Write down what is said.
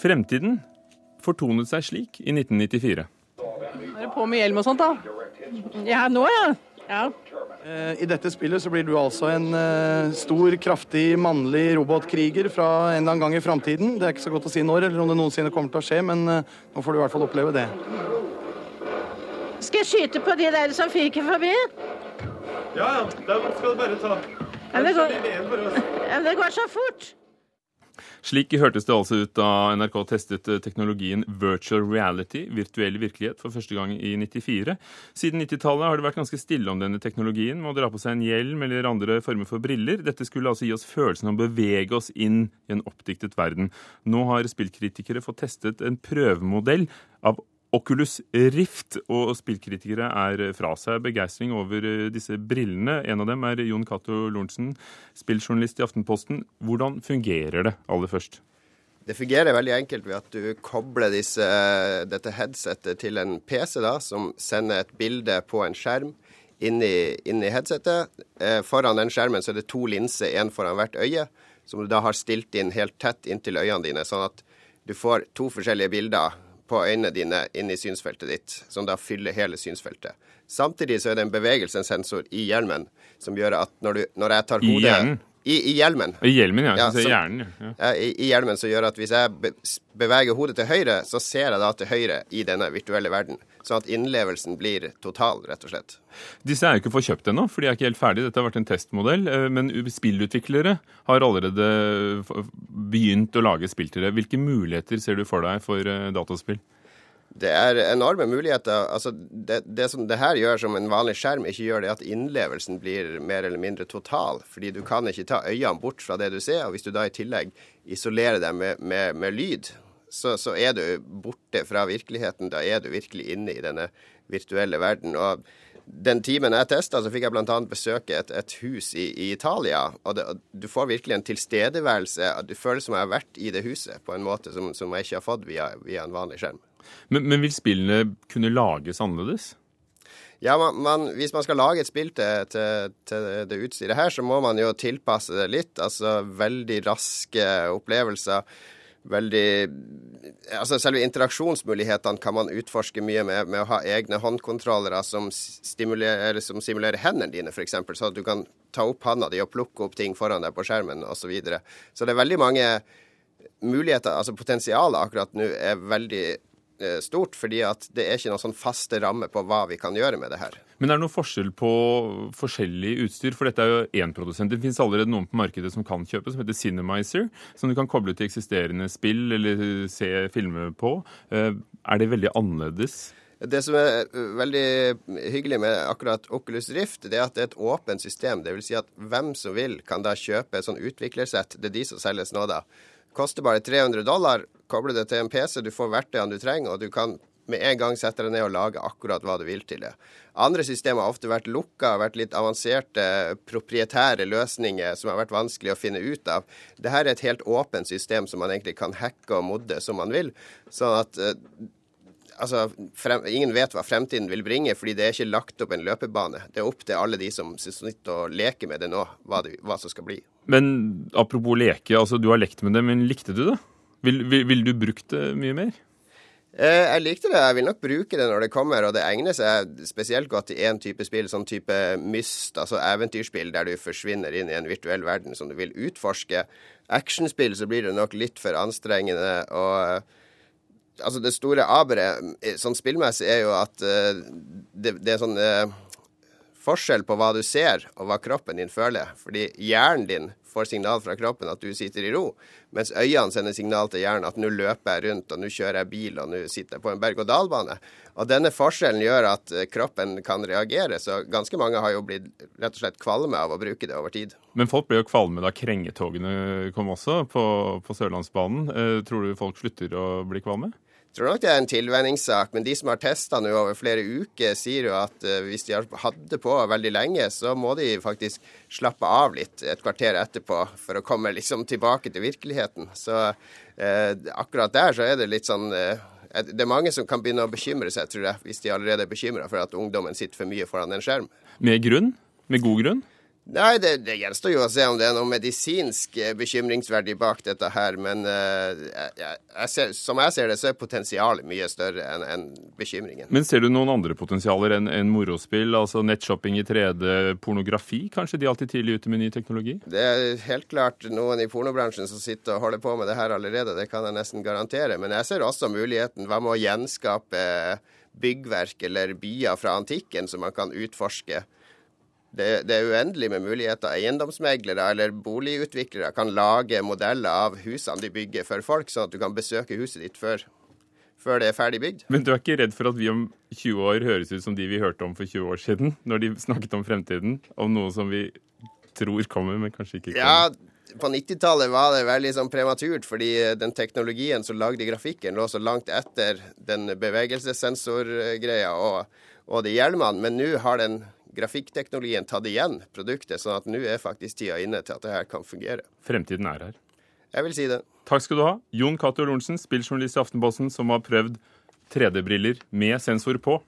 Fremtiden fortonet seg slik i 1994. Er det på med hjelm og sånt, da? Ja, nå ja. ja. Eh, I dette spillet så blir du altså en eh, stor, kraftig, mannlig robotkriger fra en eller annen gang i framtiden. Det er ikke så godt å si når, eller om det noensinne kommer til å skje, men eh, nå får du i hvert fall oppleve det. Skal jeg skyte på de der som fyker forbi? Ja, ja. Da skal du bare ta. Men det, går, ja, det går så fort. Slik hørtes det altså ut da NRK testet eh, teknologien virtual reality, virtuell virkelighet, for første gang i 94. Siden 90-tallet har det vært ganske stille om denne teknologien med å dra på seg en hjelm eller andre former for briller. Dette skulle altså gi oss følelsen av å bevege oss inn i en oppdiktet verden. Nå har spillkritikere fått testet en prøvemodell av Oculus Rift, og spillkritikere er fra seg begeistring over eh, disse brillene. En av dem er Jon Cato Lorentzen, spilljournalist i Aftenposten. Hvordan fungerer det aller først? Det fungerer veldig enkelt ved at du kobler disse, dette headsetet til en PC da, som sender et bilde på en skjerm inn i, inn i headsetet. Eh, foran den skjermen så er det to linser, én foran hvert øye, som du da har stilt inn helt tett inntil øynene dine, sånn at du får to forskjellige bilder på øynene dine inn i synsfeltet ditt, som da fyller hele synsfeltet. Samtidig så er det en bevegelsessensor i hjelmen som gjør at når, du, når jeg tar hodet I hjernen? I, I, hjelmen. I hjelmen, ja. ja som, hjernen, ja. I, I, hjelmen som gjør at hvis jeg beveger hodet til høyre, så ser jeg da til høyre i denne virtuelle verden. Sånn at innlevelsen blir total, rett og slett. Disse er jo ikke forkjøpt ennå, for de er ikke helt ferdige. Dette har vært en testmodell. Eh, men spillutviklere har allerede begynt å lage spill til det. Hvilke muligheter ser du for deg for eh, dataspill? Det er enorme muligheter. Altså, det, det, som det her gjør som en vanlig skjerm ikke gjør, det at innlevelsen blir mer eller mindre total. Fordi du kan ikke ta øynene bort fra det du ser. Og hvis du da i tillegg isolerer deg med, med, med lyd, så, så, er du borte fra virkeligheten. Da er du virkelig inne i denne virtuelle verden. Og den timen jeg testa, så fikk jeg bl.a. besøke et, et, hus i, i Italia. Og, det, og, du får virkelig en tilstedeværelse. Du føler som jeg har vært i det huset på en måte som, som jeg ikke har fått via, via en vanlig skjerm. Men, men, vil spillene kunne lages annerledes? Ja, man, man, Hvis man skal lage et spill til, til, til, det utstyret her, så må man jo tilpasse det litt. Altså veldig raske opplevelser. Veldig Altså selve interaksjonsmulighetene kan man utforske mye med, med å ha egne håndkontrollere som stimulerer, som simulerer hendene dine, f.eks. Så at du kan ta opp handa di og plukke opp ting foran deg på skjermen osv. Så, videre. så det er veldig mange muligheter, altså potensialet akkurat nå er veldig stort, fordi at det er ikke noen sånn faste ramme på hva vi kan gjøre med det her. Men er det noen forskjell på forskjellig utstyr? For dette er jo én produsent. Det finnes allerede noen på markedet som kan kjøpe, som heter Cinemizer. Som du kan koble til eksisterende spill eller se filmer på. Eh, er det veldig annerledes? Det som er eh, veldig hyggelig med akkurat Oculus Rift, det er at det er et åpent system. Det vil si at hvem som vil, kan da kjøpe et sånn utviklersett. Det er de som selges nå, da. Koster bare 300 dollar. Kobler det til en PC, du får verktøyene du trenger, og du kan med en gang sette deg ned og lage akkurat hva du vil til det. Andre systemer har ofte vært lukka, vært litt avanserte, proprietære løsninger som har vært vanskelig å finne ut av. Dette er et helt åpent system som man egentlig kan hacke og modde som man vil. Sånn at eh, altså, frem, ingen vet hva fremtiden vil bringe, fordi det er ikke lagt opp en løpebane. Det er opp til alle de som sitter og leker med det nå, hva, det, hva som skal bli. Men apropos leke, altså du har lekt med det, men likte du det? Vil, vil, vil du brukt det mye mer? Eh, jeg likte det. Jeg vil nok bruke det når det kommer, og det egner seg spesielt godt i én type spill, sånn type Myst, altså eventyrspill der du forsvinner inn i en virtuell verden som du vil utforske. Actionspill så blir det nok litt for anstrengende. og Altså, det store aberet eh, sånn spillmessig er jo at det, det, er sånn forskjell på hva du ser og hva kroppen din føler. Fordi hjernen din får signal fra kroppen at du sitter i ro, mens øynene sender signal til hjernen at nå løper jeg rundt, og nå kjører jeg bil, og nå sitter jeg på en berg-og-dal-bane. Og denne forskjellen gjør at eh, kroppen kan reagere, så ganske mange har jo blitt rett og slett kvalme av å bruke det over tid. Men folk ble jo kvalme da krengetogene kom også, på, på Sørlandsbanen. Eh, tror du folk slutter å bli kvalme? Tror nok det er en tilvenningssak, men de som har testa nå over flere uker, sier jo at uh, hvis de har hatt det på veldig lenge, så må de faktisk slappe av litt et kvarter etterpå for å komme liksom tilbake til virkeligheten. Så eh, akkurat der så er det litt sånn eh, Det er mange som kan begynne å bekymre seg, tror jeg, hvis de allerede er bekymra for at ungdommen sitter for mye foran en skjerm. Med grunn? Med god grunn? Nei, det, det, gjenstår jo å se om det er noe medisinsk eh, bekymringsverdig bak dette her. Men uh, jeg, jeg ser, som jeg ser det, så er potensialet mye større enn en bekymringen. Men ser du noen andre potensialer enn en morospill? Altså nettshopping i 3D, pornografi? Kanskje de alltid tidlig ute med ny teknologi? Det er helt klart noen i pornobransjen som sitter og holder på med det her allerede. Det kan jeg nesten garantere. Men jeg ser også muligheten. Hva med å gjenskape byggverk eller byer fra antikken som man kan utforske? Det, det, er uendelig med muligheter. Eiendomsmeglere eller boligutviklere kan lage modeller av husene de bygger for folk, sånn at du kan besøke huset ditt før, før det er ferdig bygd. Men du er ikke redd for at vi om 20 år høres ut som de vi hørte om for 20 år siden, når de snakket om fremtiden? Om noe som vi tror kommer, men kanskje ikke kommer? Ja, på 90-tallet var det veldig sånn prematurt, fordi den teknologien som lagde grafikken, lå så langt etter den bevegelsessensorgreia og, og de hjelmene. Men nå har den grafikkteknologien tatt igjen produktet, sånn at nå er faktisk tida inne til at det her kan fungere. Fremtiden er her. Jeg vil si det. Takk skal du ha. Jon Cato Lorentzen, spilljournalist i Aftenposten, som har prøvd 3D-briller med sensor på.